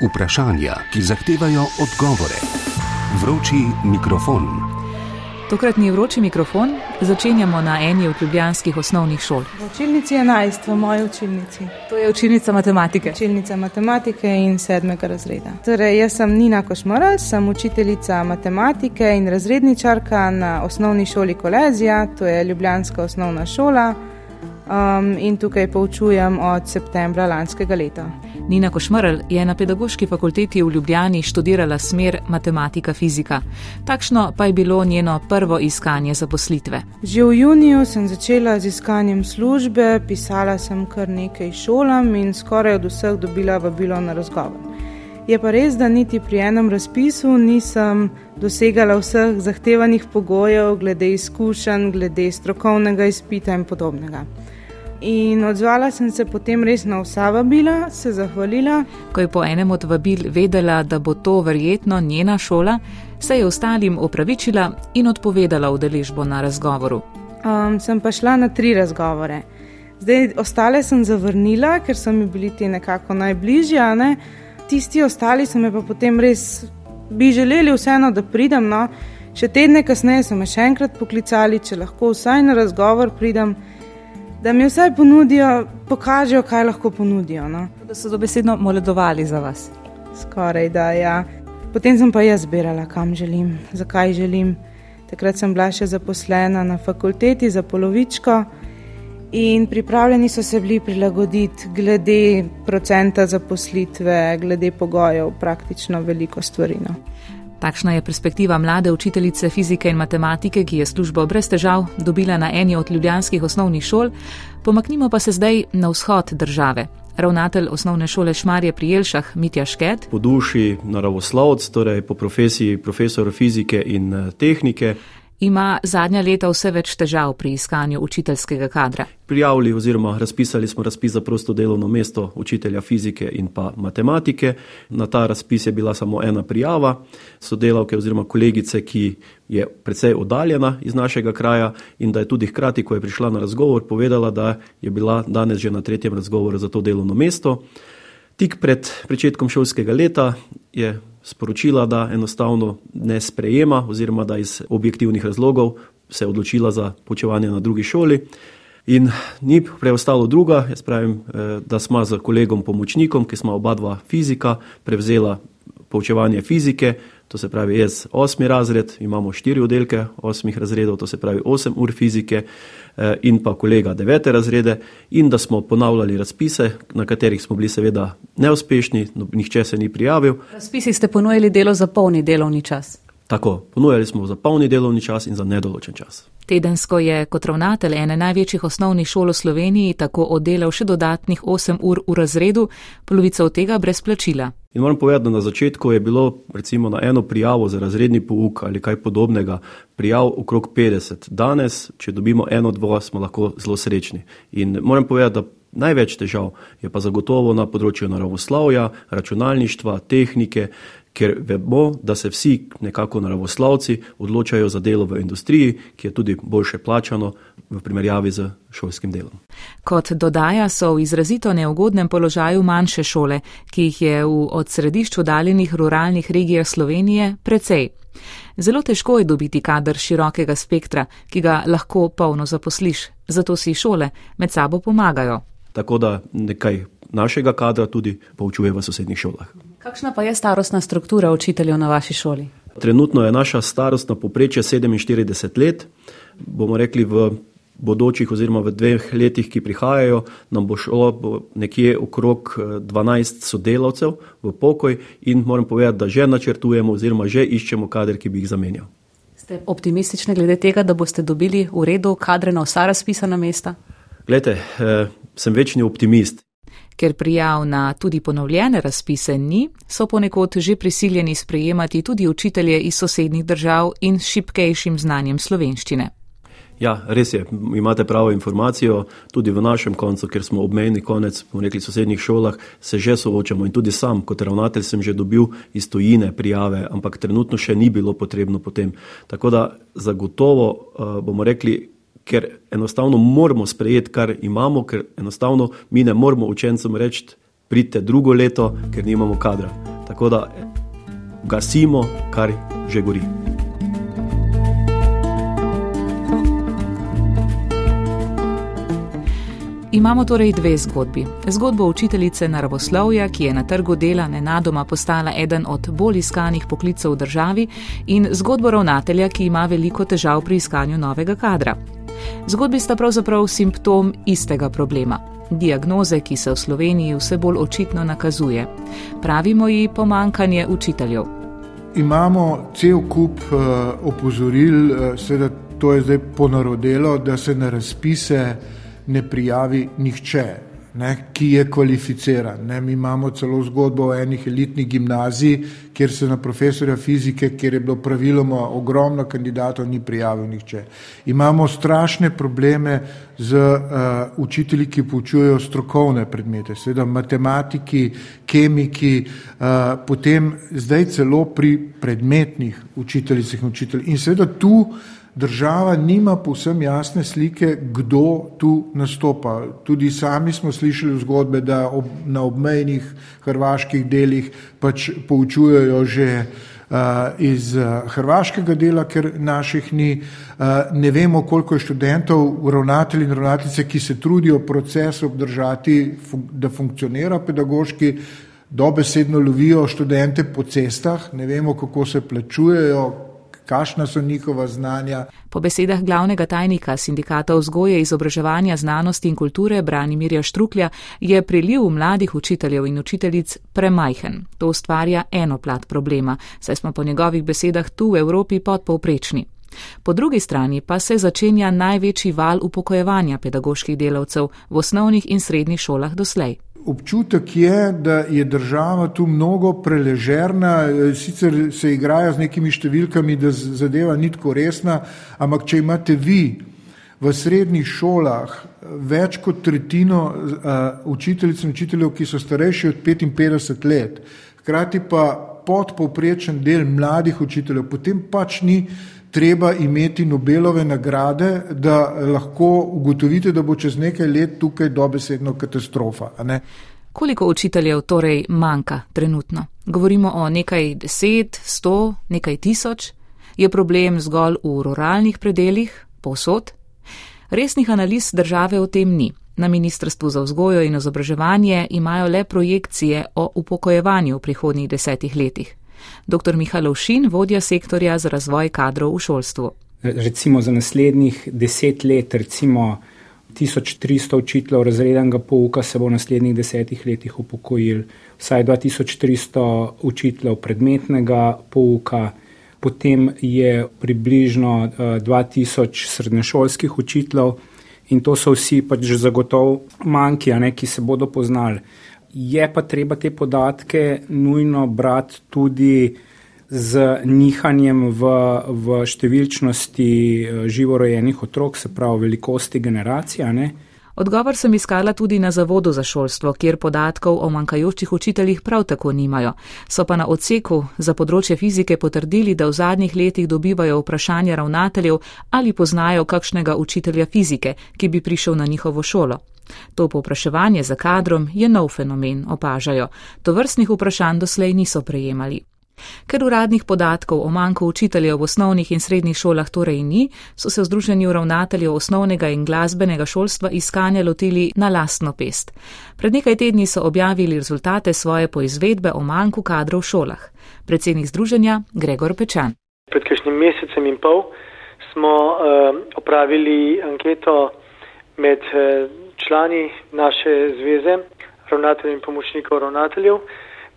Vprašanja, ki zahtevajo odgovore. Vroči mikrofon. Tokratni vroči mikrofon začenjamo na eni od ljubljanskih osnovnih šol. V učilnici 11, v moji učilnici. To je učilnica matematike. Učilnica matematike in sedmega razreda. Torej, jaz sem Nina Košmoral, sem učiteljica matematike in razredničarka na osnovni šoli Kolezija, to je ljubljanska osnovna šola. Um, in tukaj poučujem od septembra lanskega leta. Nina Košmrl je na pedagoški fakulteti v Ljubljani študirala smer matematika-fizika. Takšno pa je bilo njeno prvo iskanje zaposlitve. Že v juniju sem začela z iskanjem službe, pisala sem kar nekaj šolam in skoraj od vseh dobila vabilo na razgovor. Je pa res, da niti pri enem razpisu nisem dosegala vseh zahtevanih pogojev, glede izkušenj, glede strokovnega izpita in podobnega. In odzvala sem se potem res na vsa vabila, se zahvalila. Ko je po enem od vabil vedela, da bo to verjetno njena šola, se je ostalim opravičila in odpovedala udeležbo na razgovoru. Um, sem pa šla na tri razgovore. Zdaj, ostale sem zavrnila, ker so mi bili ti nekako najbližji, ne? tisti ostali so me pa potem res bi želeli vseeno, da pridem. No? Še tedne kasneje so me še enkrat poklicali, če lahko vsaj na razgovor pridem da mi vsaj ponudijo, pokažejo, kaj lahko ponudijo. No. Da so dobesedno moledovali za vas. Skoraj da, ja. Potem sem pa jaz zbirala, kam želim, zakaj želim. Takrat sem bila še zaposlena na fakulteti za polovičko in pripravljeni so se bili prilagoditi glede procenta zaposlitve, glede pogojev, praktično veliko stvari. No. Takšna je perspektiva mlade učiteljice fizike in matematike, ki je službo brez težav dobila na eni od ljubljanskih osnovnih šol. Pomaknimo pa se zdaj na vzhod države. Ravnatelj osnovne šole Šmarje pri Jelšah, Mitja Šket. Po duši naravoslovec, torej po profesiji profesor fizike in eh, tehnike ima zadnja leta vse več težav pri iskanju učiteljskega kadra. Prijavili oziroma razpisali smo razpis za prosto delovno mesto učitelja fizike in pa matematike. Na ta razpis je bila samo ena prijava sodelavke oziroma kolegice, ki je precej oddaljena iz našega kraja in da je tudi hkrati, ko je prišla na razgovor, povedala, da je bila danes že na tretjem razgovoru za to delovno mesto. Tik pred začetkom šolskega leta je sporočila, da enostavno ne sprejema, oziroma da iz objektivnih razlogov se je odločila za počevanje na drugi šoli. In ni preostalo druga, jaz pravim, eh, da smo z kolegom pomočnikom, ki smo oba dva fizika, prevzela poučevanje fizike, to se pravi jaz osmi razred, imamo štiri oddelke osmih razredov, to se pravi osem ur fizike eh, in pa kolega devete razrede in da smo ponavljali razpise, na katerih smo bili seveda neuspešni, no, nihče se ni prijavil. Razpisi ste ponujali delo za polni delovni čas. Tako, ponujali smo za polni delovni čas in za nedoločen čas. Tedensko je kot ravnatelj ene največjih osnovnih šol v Sloveniji tako oddelal še dodatnih 8 ur v razredu, polovica od tega brez plačila. In moram povedati, da na začetku je bilo recimo na eno prijavo za razredni pouk ali kaj podobnega prijav okrog 50. Danes, če dobimo eno, dva, smo lahko zelo srečni. In moram povedati, da največ težav je pa zagotovo na področju naravoslavja, računalništva, tehnike, ker vemo, da se vsi nekako naravoslavci odločajo za delo v industriji, ki je tudi boljše plačano v primerjavi z šolskim delom. Kot dodaja, so v izrazito neugodnem položaju manjše šole, ki jih je v od središču daljenih ruralnih regijah Slovenije precej. Zelo težko je dobiti kader širokega spektra, ki ga lahko polno zaposliš, zato si šole med sabo pomagajo. Tako da nekaj našega kadra tudi poučuje v sosednjih šolah. Kakšna pa je starostna struktura učiteljev na vaši šoli? Trenutno je naša starostna poprečje 47 let. Bomo rekli v bodočih oziroma v dveh letih, ki prihajajo, nam bo šlo bo nekje okrog 12 eh, sodelavcev v pokoj in moram povedati, da že načrtujemo oziroma že iščemo kader, ki bi jih zamenjal. Ste optimistični glede tega, da boste dobili v redu kadre na vsa razpisana mesta? Glede, eh, sem večni optimist. Ker prijav na tudi ponovljene razpise ni, so ponekod že prisiljeni sprejemati tudi učitelje iz sosednjih držav in s šipkejšim znanjem slovenščine. Ja, res je, imate pravo informacijo. Tudi v našem koncu, ker smo obmejni konec, bomo rekli, sosednjih šolah, se že soočamo in tudi sam, kot ravnatelj, sem že dobil iz tujine prijave, ampak trenutno še ni bilo potrebno potem. Tako da zagotovo uh, bomo rekli, ker enostavno moramo sprejeti, kar imamo, ker enostavno mi ne moramo učencem reči, pridite drugo leto, ker nimamo kadra. Tako da gasimo, kar že gori. Imamo torej dve zgodbi. Zgodbo učiteljice naravoslovja, ki je na trgu dela nenadoma postala eden od bolj iskanih poklicev v državi, in zgodbo ravnatelja, ki ima veliko težav pri iskanju novega kadra. Zgodbi sta pravzaprav simptom istega problema. Diagnoze, ki se v Sloveniji vse bolj očitno nakazuje. Pravimo ji pomankanje učiteljev. Imamo cel kup uh, opozoril, uh, seveda to je zdaj ponarodelo, da se na razpise ne prijavi nihče, ne, ki je kvalificiran. Ne. Mi imamo celo zgodbo o enih elitnih gimnazij, kjer se na profesorja fizike, kjer je bilo praviloma ogromno kandidatov, ni prijavil nihče. Imamo strašne probleme z uh, učitelji, ki poučujejo strokovne predmete, seveda matematiki, kemiki, uh, potem zdaj celo pri predmetnih učiteljicah in učiteljih. In seveda tu država nima povsem jasne slike, kdo tu nastopa. Tudi sami smo slišali zgodbe, da ob, na obmejnih hrvaških delih pač poučujejo že uh, iz uh, hrvaškega dela, ker naših ni. Uh, ne vemo, koliko je študentov, ravnatelji in ravnateljice, ki se trudijo proces obdržati, fun da funkcionira pedagoški. Dobesedno lovijo študente po cestah, ne vemo, kako se plačujejo, kakšna so njihova znanja. Po besedah glavnega tajnika sindikata vzgoje, izobraževanja, znanosti in kulture Branimirja Štruklja je priliv mladih učiteljev in učiteljic premajhen. To ustvarja eno plat problema, saj smo po njegovih besedah tu v Evropi podpovprečni. Po drugi strani pa se začenja največji val upokojevanja pedagoških delavcev v osnovnih in srednjih šolah doslej občutek je, da je država tu mnogo preležerna, sicer se igrajo z nekimi številkami, da zadeva ni tako resna, ampak če imate vi v srednjih šolah več kot tretjino uh, učiteljic in učiteljev, ki so starejši od 55 let, hkrati pa podpovprečen del mladih učiteljev, potem pač ni treba imeti Nobelove nagrade, da lahko ugotovite, da bo čez nekaj let tukaj dobesedno katastrofa. Koliko učiteljev torej manjka trenutno? Govorimo o nekaj deset, sto, nekaj tisoč? Je problem zgolj v ruralnih predeljih, povsod? Resnih analiz države o tem ni. Na Ministrstvu za vzgojo in izobraževanje imajo le projekcije o upokojevanju v prihodnjih desetih letih dr. Mihajlo Šin, vodja sektorja za razvoj kadrov v šolstvu. Recimo za naslednjih deset let, recimo 1300 učiteljev razrednega pouka se bo v naslednjih desetih letih upokojil, vsaj 2300 učiteljev predmetnega pouka, potem je približno 2000 eh, srednješolskih učiteljev in to so vsi pač zagotov manjki, ki se bodo poznali. Je pa treba te podatke nujno brati tudi z nihanjem v, v številčnosti eh, živorojenih otrok, se pravi velikosti generacija. Ne? Odgovor sem iskala tudi na Zavodu za šolstvo, kjer podatkov o manjkajočih učiteljih prav tako nimajo. So pa na odseku za področje fizike potrdili, da v zadnjih letih dobivajo vprašanja ravnateljev ali poznajo kakšnega učitelja fizike, ki bi prišel na njihovo šolo. To povpraševanje za kadrom je nov fenomen, opažajo. To vrstnih vprašanj doslej niso prejemali. Ker uradnih podatkov o manjku učiteljev v osnovnih in srednjih šolah torej ni, so se v Združenju ravnateljev osnovnega in glasbenega šolstva iskanja lotili na lastno pest. Pred nekaj tedni so objavili rezultate svoje poizvedbe o manjku kadrov v šolah. Predsednik združenja Gregor Pečan. Pred kakšnim mesecem in pol smo uh, opravili anketo med uh, člani naše zveze, ravnateljev in pomočnikov ravnateljev.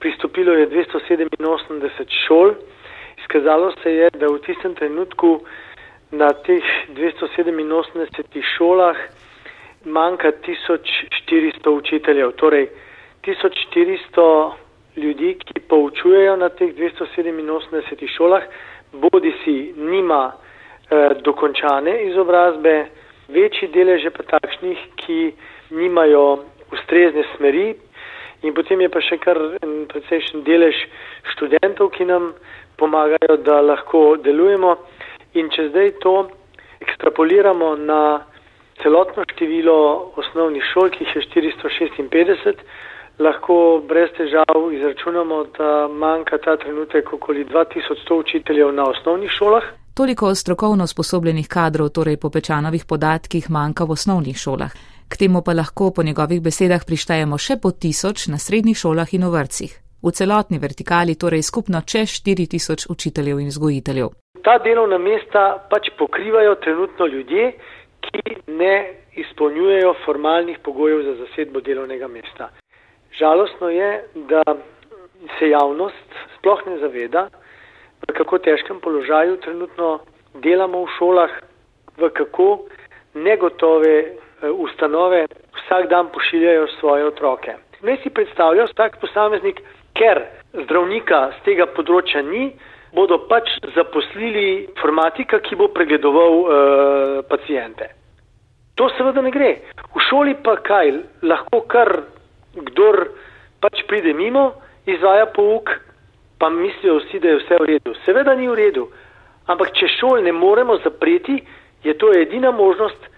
Pristopilo je 287 šol. Izkazalo se je, da v tistem trenutku na teh 287 šolah manjka 1400 učiteljev. Torej 1400 ljudi, ki poučujejo na teh 287 šolah, bodi si nima eh, dokončane izobrazbe, večji delež je pa takšnih, ki nimajo ustrezne smeri in potem je pa še kar en precejšen delež študentov, ki nam pomagajo, da lahko delujemo in če zdaj to ekstrapoliramo na celotno število osnovnih šol, ki jih je 456, lahko brez težav izračunamo, da manjka ta trenutek okoli 2100 učiteljev na osnovnih šolah. Toliko strokovno sposobljenih kadrov, torej po pečanovih podatkih, manjka v osnovnih šolah. K temu pa lahko po njegovih besedah prištejemo še po tisoč na srednjih šolah in v vrcih. V celotni vertikali torej skupno čez 4000 učiteljev in vzgojiteljev. Ta delovna mesta pač pokrivajo trenutno ljudje, ki ne izpolnjujejo formalnih pogojev za zasedbo delovnega mesta. Žalostno je, da se javnost sploh ne zaveda, v kako težkem položaju trenutno delamo v šolah, v kako negotove ustanove vsak dan pošiljajo svoje otroke. Ne si predstavljajo vsak posameznik, ker zdravnika z tega področja ni, bodo pač zaposlili informatika, ki bo pregledoval uh, pacijente. To seveda ne gre. V šoli pa kaj, lahko kar kdor pač pride mimo, izvaja pouk, pa mislijo vsi, da je vse v redu. Seveda ni v redu, ampak če šol ne moremo zapreti, je to edina možnost,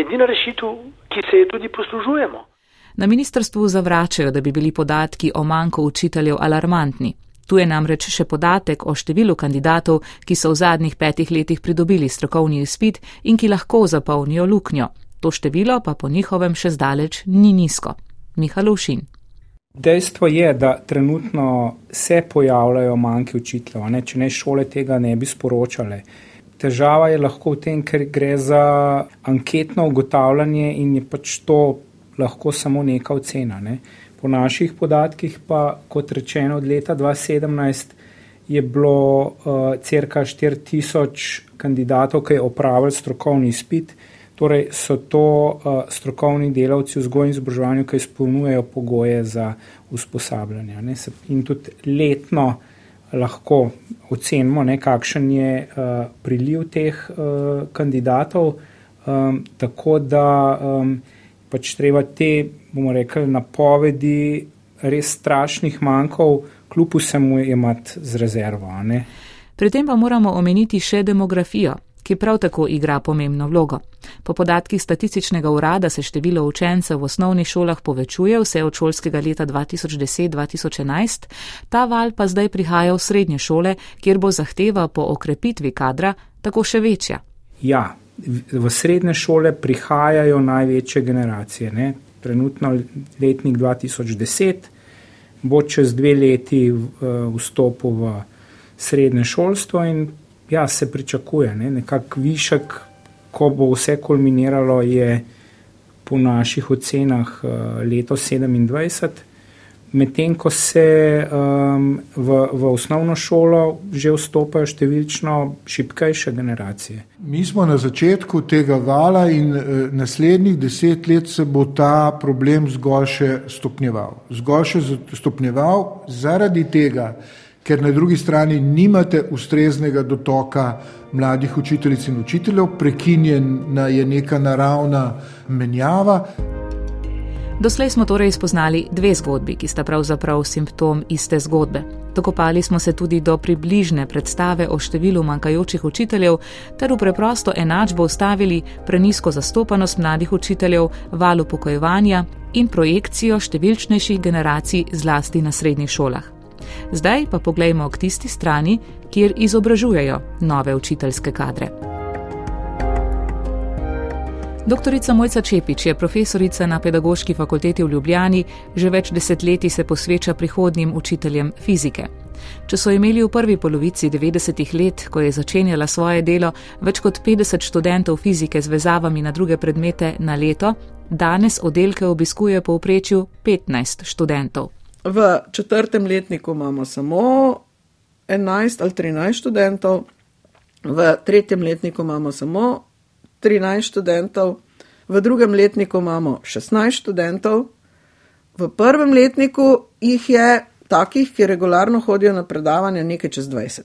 edina rešitev, ki se je tudi poslužujemo. Na ministrstvu zavračajo, da bi bili podatki o manjku učiteljev alarmantni. Tu je namreč še podatek o številu kandidatov, ki so v zadnjih petih letih pridobili strokovni izpit in ki lahko zapolnijo luknjo. To število pa po njihovem še zdaleč ni nizko. Mihalovšin. Dejstvo je, da trenutno se pojavljajo manjki učiteljev, ne? če ne šole tega ne bi sporočale. Težava je lahko v tem, ker gre za anketno ugotavljanje in je pač to lahko samo neka ocena. Ne? Po naših podatkih pa, kot rečeno, od leta 2017 je bilo uh, cirka 4000 kandidatov, ki je opravili strokovni izpit. Torej so to uh, strokovni delavci v vzgoji in izobraževanju, ki izpolnjujejo pogoje za usposabljanje. In tudi letno lahko ocenimo, ne, kakšen je uh, priliv teh uh, kandidatov, um, tako da um, pač treba te, bomo rekli, napovedi res strašnih manjkov, kljub vsemu imati z rezervo. Ne? Pri tem pa moramo omeniti še demografijo ki prav tako igra pomembno vlogo. Po podatkih statističnega urada se število učencev v osnovnih šolah povečuje vse od šolskega leta 2010-2011, ta val pa zdaj prihaja v srednje šole, kjer bo zahteva po okrepitvi kadra tako še večja. Ja, v srednje šole prihajajo največje generacije. Ne? Trenutno letnik 2010 bo čez dve leti vstopil v srednje šolstvo in ja, se pričakuje. Ne? Nekak višek, ko bo vse kulminiralo, je po naših ocenah uh, leto 27. Medtem ko se um, v, v osnovno šolo že vstopajo številčno šipkejše generacije. Mi smo na začetku tega vala in e, naslednjih deset let se bo ta problem zgolj še stopnjeval. Zgolj še stopnjeval zaradi tega, ker na drugi strani nimate ustreznega dotoka mladih učiteljic in učiteljev, prekinjena je neka naravna menjava. Doslej smo torej spoznali dve zgodbi, ki sta pravzaprav simptom iste zgodbe. Dokopali smo se tudi do približne predstave o številu manjkajočih učiteljev, ter v preprosto enačbo ustavili prenisko zastopanost mladih učiteljev, valo pokojevanja in projekcijo številčnejših generacij zlasti na srednjih šolah. Zdaj pa poglejmo k tisti strani, kjer izobražujejo nove učiteljske kadre. Doktorica Mojca Čepič je profesorica na Pedagoški fakulteti v Ljubljani, že več desetletij se posveča prihodnim učiteljem fizike. Če so imeli v prvi polovici 90-ih let, ko je začenjala svoje delo, več kot 50 študentov fizike z vezavami na druge predmete na leto, danes oddelke obiskuje povprečju 15 študentov. V četrtem letniku imamo samo 11 ali 13 študentov, v tretjem letniku imamo samo 13 študentov, v drugem letniku imamo 16 študentov, v prvem letniku jih je takih, ki regularno hodijo na predavanje, nekaj čez 20.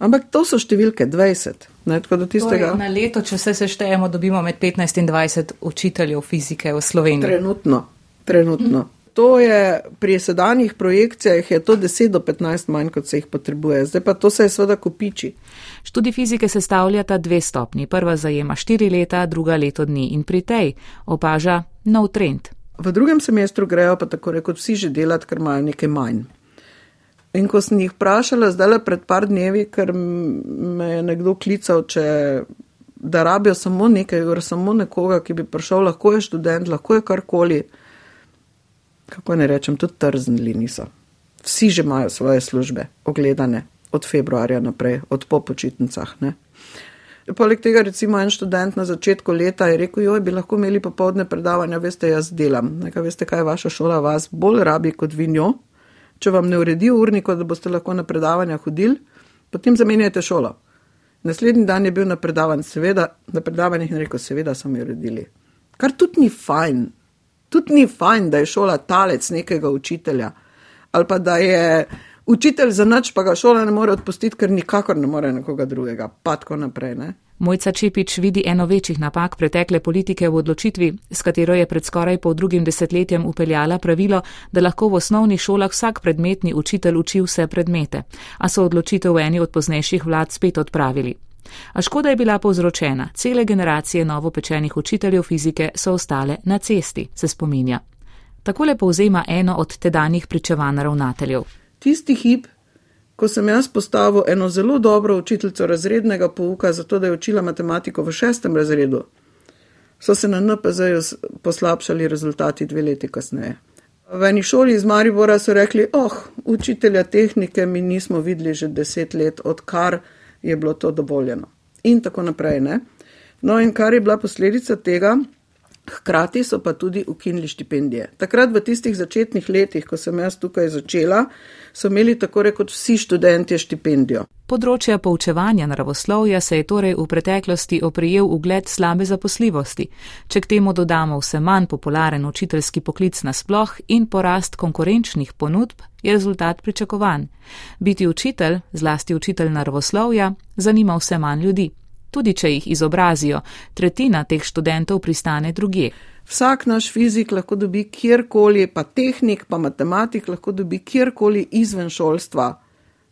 Ampak to so številke 20. Ne, tistega... Na leto, če vse seštejemo, dobimo med 15 in 20 učiteljev fizike v Sloveniji. Trenutno. Trenutno. Hm. To je pri sedanjih projekcijah je to 10 do 15 manj, kot se jih potrebuje. Zdaj pa to se je seveda kopiči. Študij fizike sestavljata dve stopni. Prva zajema štiri leta, druga leto dni in pri tej opaža nov trend. v drugem semestru grejo pa tako rekoč vsi že delati, ker imajo nekaj manj. In ko sem jih vprašala, zdaj le pred par dnevi, ker me je nekdo klical, če, da rabijo samo nekaj ur, samo nekoga, ki bi prišel, lahko je študent, lahko je karkoli, kako ne rečem, tudi trznili niso. Vsi že imajo svoje službe, ogledane od februarja naprej, od po počitnicah. Ne? Poleg tega, recimo, en študent na začetku leta je rekel: Joj, bi lahko imeli popovdne predavanja, veste, jaz delam. Nekaj veste, kaj vaša šola vas bolj rabi kot vi njo. Če vam ne uredijo urnika, da boste lahko na predavanja hodili, potem zamenjajte šolo. Naslednji dan je bil na predavanjih, seveda, na predavanjih in rekel: Seveda so mi uredili. Kar tudi ni fajn, tudi ni fajn, da je šola talec nekega učitelja ali pa da je učitelj za noč, pa ga šola ne more odpustiti, ker nikakor ne more nekoga drugega, pa tako naprej. Ne? Mojca Čepič vidi eno večjih napak pretekle politike v odločitvi, s katero je pred skoraj pol drugim desetletjem upeljala pravilo, da lahko v osnovnih šolah vsak predmetni učitelj uči vse predmete, a so odločitev v eni od poznejših vlad spet odpravili. A škoda je bila povzročena, cele generacije novopečenih učiteljev fizike so ostale na cesti, se spominja. Takole povzema eno od tedanjih pričevanj ravnateljev tisti hip, ko sem jaz postavil eno zelo dobro učiteljico razrednega pouka, zato da je učila matematiko v šestem razredu, so se na NPZ-ju poslabšali rezultati dve leti kasneje. V eni šoli iz Maribora so rekli, oh, učitelja tehnike mi nismo videli že deset let, odkar je bilo to dovoljeno. In tako naprej. Ne? No, in kar je bila posledica tega, Hkrati so pa tudi ukinili štipendije. Takrat, v tistih začetnih letih, ko sem jaz tukaj začela, so imeli tako rekoč vsi študenti štipendijo. Področje poučevanja naravoslovja se je torej v preteklosti oprijel ugled slabe zaposljivosti. Če k temu dodamo vse manj popularen učiteljski poklic nasploh in porast konkurenčnih ponudb, je rezultat pričakovan. Biti učitelj, zlasti učitelj naravoslovja, zanima vse manj ljudi tudi če jih izobrazijo, tretjina teh študentov pristane druge. Vsak naš fizik lahko dobi kjerkoli, pa tehnik, pa matematik lahko dobi kjerkoli izven šolstva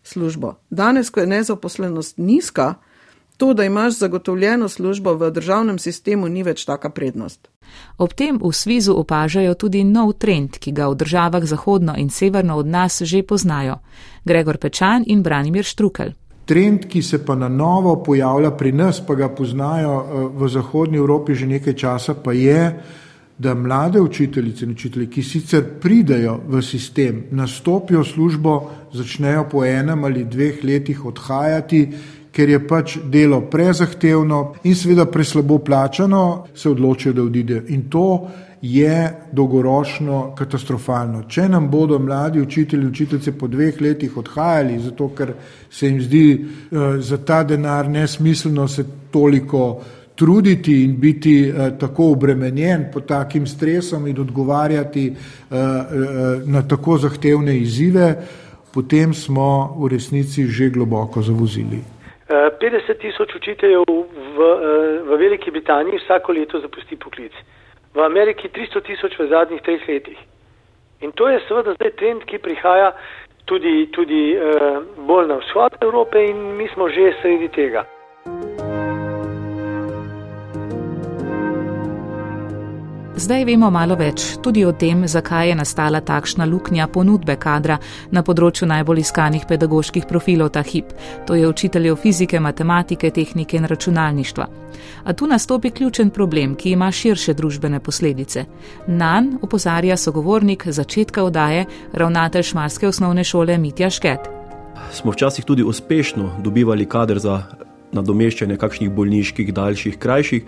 službo. Danes, ko je nezaposlenost nizka, to, da imaš zagotovljeno službo v državnem sistemu, ni več taka prednost. Ob tem v Svizu opažajo tudi nov trend, ki ga v državah zahodno in severno od nas že poznajo. Gregor Pečan in Branimir Štrukel. Trend, ki se pa na novo pojavlja pri nas, pa ga poznajo eh, v Zahodnji Evropi že nekaj časa, pa je, da mlade učiteljice in učitelji, ki sicer pridejo v sistem, nastopijo službo, začnejo po enem ali dveh letih odhajati, ker je pač delo prezahtevno in seveda preslabo plačano, se odločijo, da odidejo. In to je dolgoročno katastrofalno. Če nam bodo mladi učitelji in učiteljice po dveh letih odhajali, zato ker se jim zdi uh, za ta denar nesmiselno se toliko truditi in biti uh, tako obremenjen pod takim stresom in odgovarjati uh, uh, na tako zahtevne izzive, potem smo v resnici že globoko zavozili. 50 tisoč učiteljev v, v Veliki Britaniji vsako leto zapusti poklic v Ameriki 300 tisoč v zadnjih treh letih. In to je seveda zdaj trend, ki prihaja tudi, tudi bolj na vzhod Evrope in mi smo že sredi tega. Zdaj vemo malo več tudi o tem, zakaj je nastala takšna luknja ponudbe kadra na področju najbolj iskanih pedagoških profilov ta hip, to je učiteljev fizike, matematike, tehnike in računalništva. A tu nastopi ključen problem, ki ima širše družbene posledice. Nan upozarja sogovornik začetka odaje, ravnatelj Šmarske osnovne šole Mitja Šket. Smo včasih tudi uspešno dobivali kader za nadomeščanje kakšnih bolniških, daljših, krajših,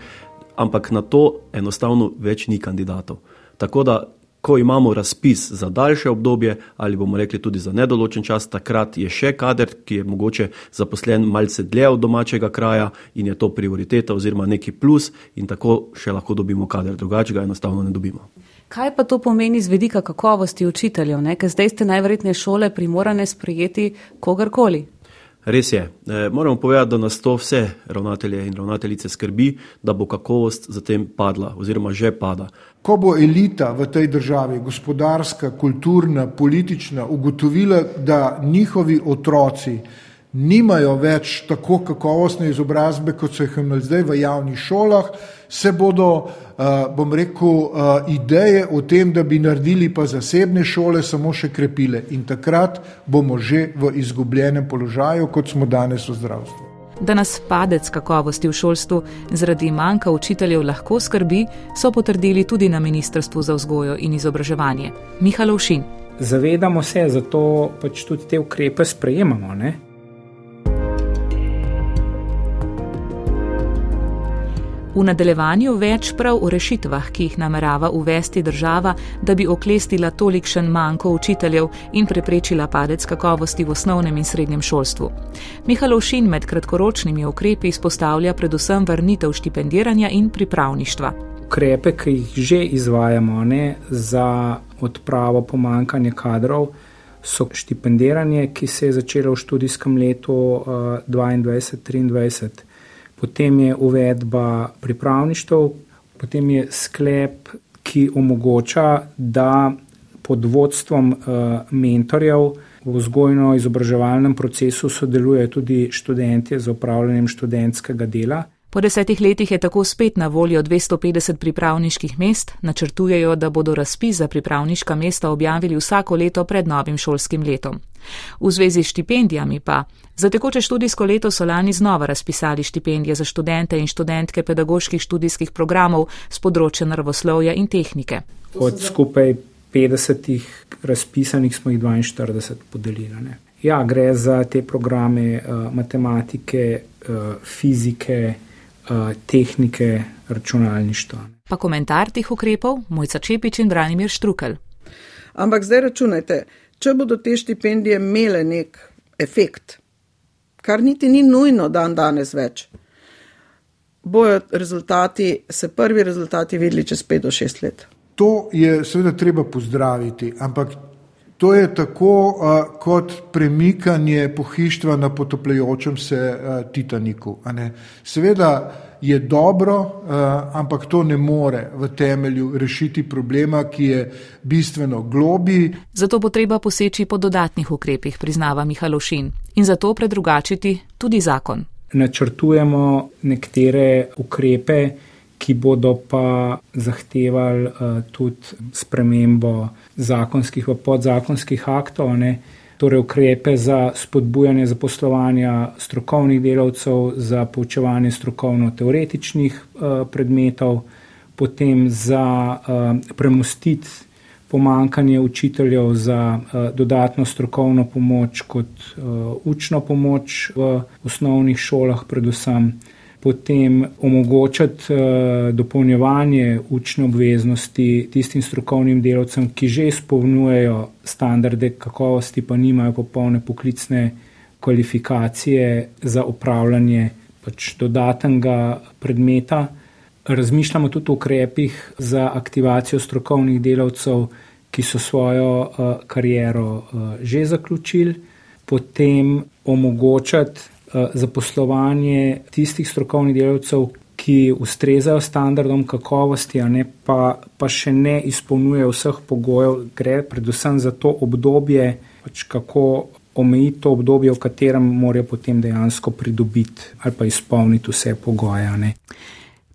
ampak na to enostavno več ni kandidatov. Tako da, ko imamo razpis za daljše obdobje ali bomo rekli tudi za nedoločen čas, takrat je še kader, ki je mogoče zaposlen malce dlje od domačega kraja in je to prioriteta oziroma neki plus in tako še lahko dobimo kader, drugače ga enostavno ne dobimo. Kaj pa to pomeni z vedika kakovosti učiteljev, ker zdaj ste najverjetneje šole primorane sprejeti kogarkoli? Res je. E, moramo povedati, da nas to vse ravnatelje in ravnateljice skrbi, da bo kakovost zatem padla oziroma že pada. Ko bo elita v tej državi, gospodarska, kulturna, politična, ugotovila, da njihovi otroci nimajo več tako kakovostne izobrazbe, kot so jih imeli zdaj v javnih šolah, se bodo, bom rekel, ideje o tem, da bi naredili pa zasebne šole, samo še krepile. In takrat bomo že v izgubljenem položaju, kot smo danes v zdravstvu. Da nas padec kakovosti v šolstvu zaradi manjka učiteljev lahko skrbi, so potrdili tudi na Ministrstvu za vzgojo in izobraževanje. Mihalovšin. Zavedamo se, zato pač tudi te ukrepe sprejemamo. Ne? V nadaljevanju več prav o rešitvah, ki jih namerava uvesti država, da bi oklestila tolikšen manjko učiteljev in preprečila padec kakovosti v osnovnem in srednjem šolstvu. Mihalovšin med kratkoročnimi ukrepi izpostavlja predvsem vrnitev štipendiranja in pripravništva. Ukrepe, ki jih že izvajamo ne, za odpravo pomankanja kadrov, so štipendiranje, ki se je začelo v študijskem letu uh, 2022-2023 potem je uvedba pripravništv, potem je sklep, ki omogoča, da pod vodstvom uh, mentorjev v vzgojno-izobraževalnem procesu sodelujejo tudi študenti z upravljanjem študentskega dela. Po desetih letih je tako spet na voljo 250 pripravniških mest, načrtujejo, da bodo razpis za pripravniška mesta objavili vsako leto pred novim šolskim letom. V zvezi s štipendijami pa za tekoče študijsko leto so lani znova razpisali štipendije za študente in študentke pedagoških študijskih programov z področja naravoslovja in tehnike. Od skupaj 50 razpisanih smo jih 42 podelili. Ne? Ja, gre za te programe uh, matematike, uh, fizike, tehnike, računalništva. Pa komentar teh ukrepov Mojca Čepič in Branimir Štrukel. Ampak zdaj računajte, če bodo te štipendije imele nek efekt, kar niti ni nujno dan danes več, bojo rezultati, se prvi rezultati videli čez 5 do 6 let. To je seveda treba pozdraviti, ampak to je tako uh, kot premikanje pohištva na potopljajočem se uh, Titaniku. Seveda, je dobro, uh, ampak to ne more v temelju rešiti problema, ki je bistveno globi. Zato bo treba poseči po dodatnih ukrepih, priznava Mihalošin, in zato predrugačiti tudi zakon. Načrtujemo nekatere ukrepe, ki bodo pa zahtevali uh, tudi spremembo zakonskih in podzakonskih aktov. Ne? torej ukrepe za spodbujanje zaposlovanja strokovnih delavcev, za poučevanje strokovno-teoretičnih uh, predmetov, potem za uh, premustiti pomankanje učiteljev za uh, dodatno strokovno pomoč kot uh, učno pomoč v osnovnih šolah predvsem potem omogočati uh, dopolnjevanje učne obveznosti tistim strokovnim delavcem, ki že izpolnjujejo standarde kakovosti, pa nimajo popolne poklicne kvalifikacije za upravljanje pač dodatnega predmeta. Razmišljamo tudi o ukrepih za aktivacijo strokovnih delavcev, ki so svojo uh, kariero uh, že zaključili, potem omogočati Eh, zaposlovanje tistih strokovnih delavcev, ki ustrezajo standardom kakovosti, a ne pa, pa še ne izpolnjujejo vseh pogojev, gre predvsem za to obdobje, pač kako omejiti to obdobje, v katerem morajo potem dejansko pridobiti ali pa izpolniti vse pogoje.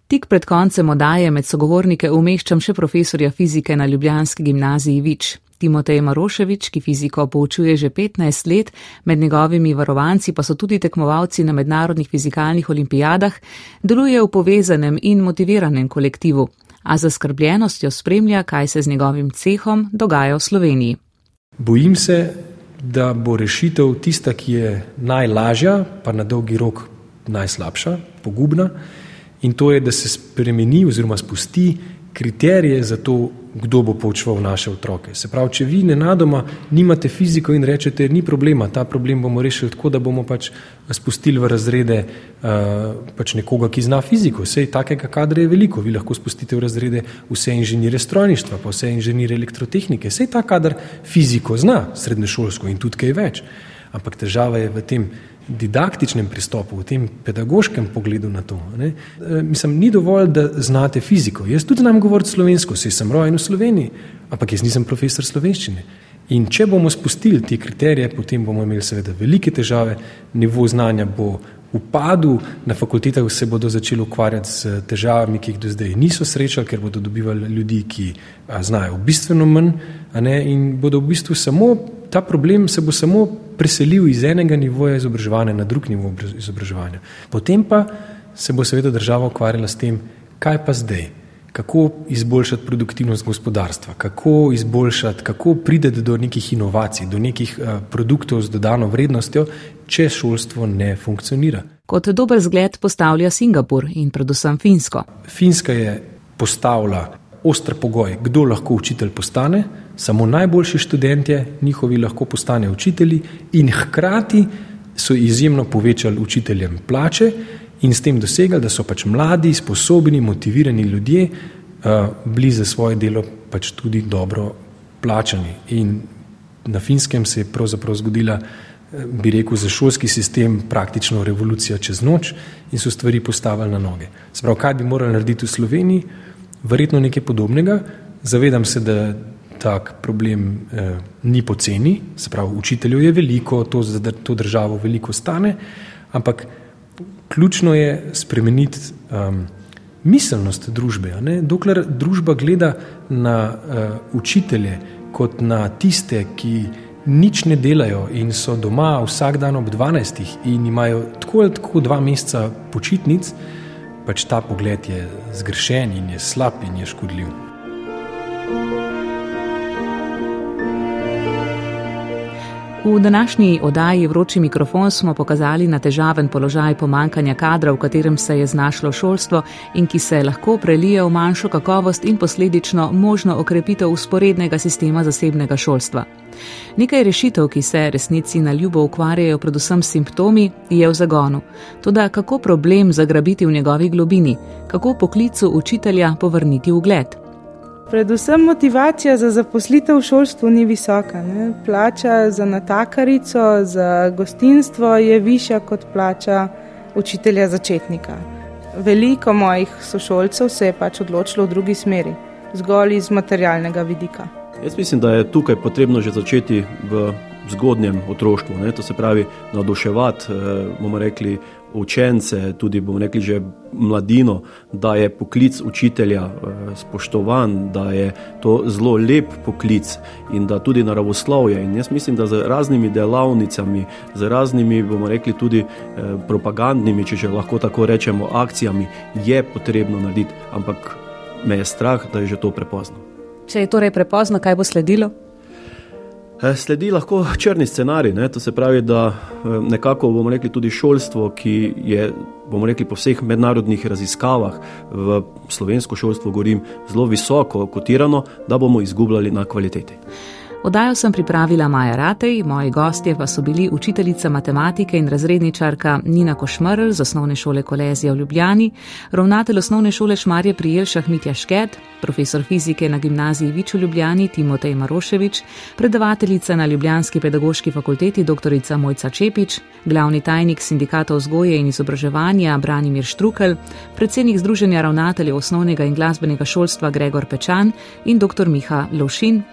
Tik pred koncem odaje med sogovornike umeščam še profesorja fizike na Ljubljanski gimnaziji Vič. Timotej Maroševič, ki fiziko poučuje že 15 let, med njegovimi varovanci pa so tudi tekmovalci na mednarodnih fizikalnih olimpijadah, deluje v povezanem in motiviranem kolektivu, a za skrbljenostjo spremlja, kaj se z njegovim cehom dogaja v Sloveniji. Bojim se, da bo rešitev tista, ki je najlažja, pa na dolgi rok najslabša, pogubna, in to je, da se spremeni oziroma spusti kriterije za to, kdo bo poučeval naše otroke. Se pravi, če vi nenadoma nimate fiziko in rečete, ni problema, ta problem bomo rešili tako, da bomo pač spustili v razrede uh, pač nekoga, ki zna fiziko. Vse takega kadra je veliko, vi lahko spustite v razrede vse inženirje strojništva, pa vse inženirje elektrotehnike. Vse ta kadar fiziko zna, srednješolsko in tudi kaj več. Ampak težava je v tem, didaktičnem pristopu, v tem pedagoškem pogledu na to. Ne? E, mislim, ni dovolj, da znate fiziko. Jaz tudi znam govoriti slovensko, saj sem rojen v Sloveniji, ampak jaz nisem profesor slovenščine. In če bomo spustili te kriterije, potem bomo imeli seveda velike težave, nivo znanja bo upadu, na fakultetah se bodo začeli ukvarjati z težavami, ki jih do zdaj niso srečali, ker bodo dobivali ljudi, ki a, znajo bistveno manj ne, in bodo v bistvu samo, ta problem se bo samo preselil iz enega nivoja izobraževanja na drug nivo izobraževanja. Potem pa se bo seveda država ukvarjala s tem, kaj pa zdaj kako izboljšati produktivnost gospodarstva, kako izboljšati, kako prideti do nekih inovacij, do nekih uh, produktov z dodano vrednostjo, če šolstvo ne funkcionira. Kot dober zgled postavlja Singapur in predvsem Finsko. Finska je postavila ostr pogoj, kdo lahko učitelj postane, samo najboljši študentje, njihovi lahko postane učitelji in hkrati so izjemno povečali učiteljem plače in s tem dosegali, da so pač mladi, sposobni, motivirani ljudje uh, bili za svoje delo pač tudi dobro plačani. In na finskem se je pravzaprav zgodila, eh, bi rekel, za šolski sistem praktično revolucija čez noč in so stvari postavili na noge. Sprav, kaj bi morali narediti v Sloveniji? Verjetno nekaj podobnega. Zavedam se, da tak problem eh, ni poceni, se pravi, učiteljev je veliko, to za to državo veliko stane, ampak ključno je spremeniti um, miselnost družbe. Dokler družba gleda na uh, učitelje kot na tiste, ki nič ne delajo in so doma vsak dan ob 12. in imajo tako ali tako dva meseca počitnic, pač ta pogled je zgrešen in je slab in je škodljiv. V današnji oddaji Vroči mikrofon smo pokazali na težaven položaj pomankanja kadra, v katerem se je znašlo šolstvo in ki se lahko prelije v manjšo kakovost in posledično možno okrepitev usporednega sistema zasebnega šolstva. Nekaj rešitev, ki se resnici na ljubo ukvarjajo predvsem s simptomi, je v zagonu. Toda kako problem zagrabiti v njegovi globini, kako poklicu učitelja povrniti ugled? Predvsem motivacija za zaposlitev v šolstvu ni visoka. Ne? Plača za natakarico, za gostinstvo je višja kot plača učitelja začetnika. Veliko mojih sošolcev se je pač odločilo v drugi smeri, zgolj iz materialnega vidika. Jaz mislim, da je tukaj potrebno že začeti v zgodnjem otroštvu. Ne? To se pravi, navduševati, eh, bomo rekli, učence, tudi bomo rekli že mladino, da je poklic učitelja eh, spoštovan, da je to zelo lep poklic in da tudi naravoslovje. In jaz mislim, da z raznimi delavnicami, z raznimi, bomo rekli, tudi eh, propagandnimi, če že lahko tako rečemo, akcijami, je potrebno narediti, ampak me je strah, da je že to prepozno. Če je torej prepozno, kaj bo sledilo? Eh, sledi lahko črni scenarij, ne? to se pravi, da eh, nekako bomo rekli tudi šolstvo, ki je bomo rekli po vseh mednarodnih raziskavah v slovensko šolstvo, govorim, zelo visoko kotirano, da bomo izgubljali na kvaliteti. Oddajo sem pripravila Maja Ratej, moji gostje pa so bili učiteljica matematike in razredničarka Nina Košmrl z osnovne šole Kolezija v Ljubljani, ravnatelj osnovne šole Šmarje pri Jelšah Mitja Šket, profesor fizike na gimnaziji Vič v Ljubljani Timotej Maroševič, predavateljica na Ljubljanski pedagoški fakulteti dr. Mojca Čepič, glavni tajnik sindikata vzgoje in izobraževanja Branimir Štrukel, predsednik Združenja ravnateljev osnovnega in glasbenega šolstva Gregor Pečan in dr. Miha Lovšin,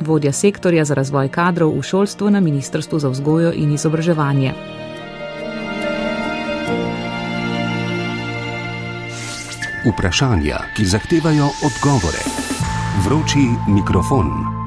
vodja sektorja za razvoj kadrov v šolstvu na Ministrstvu za vzgojo in izobraževanje. Vprašanja, ki zahtevajo odgovore. Vroči mikrofon.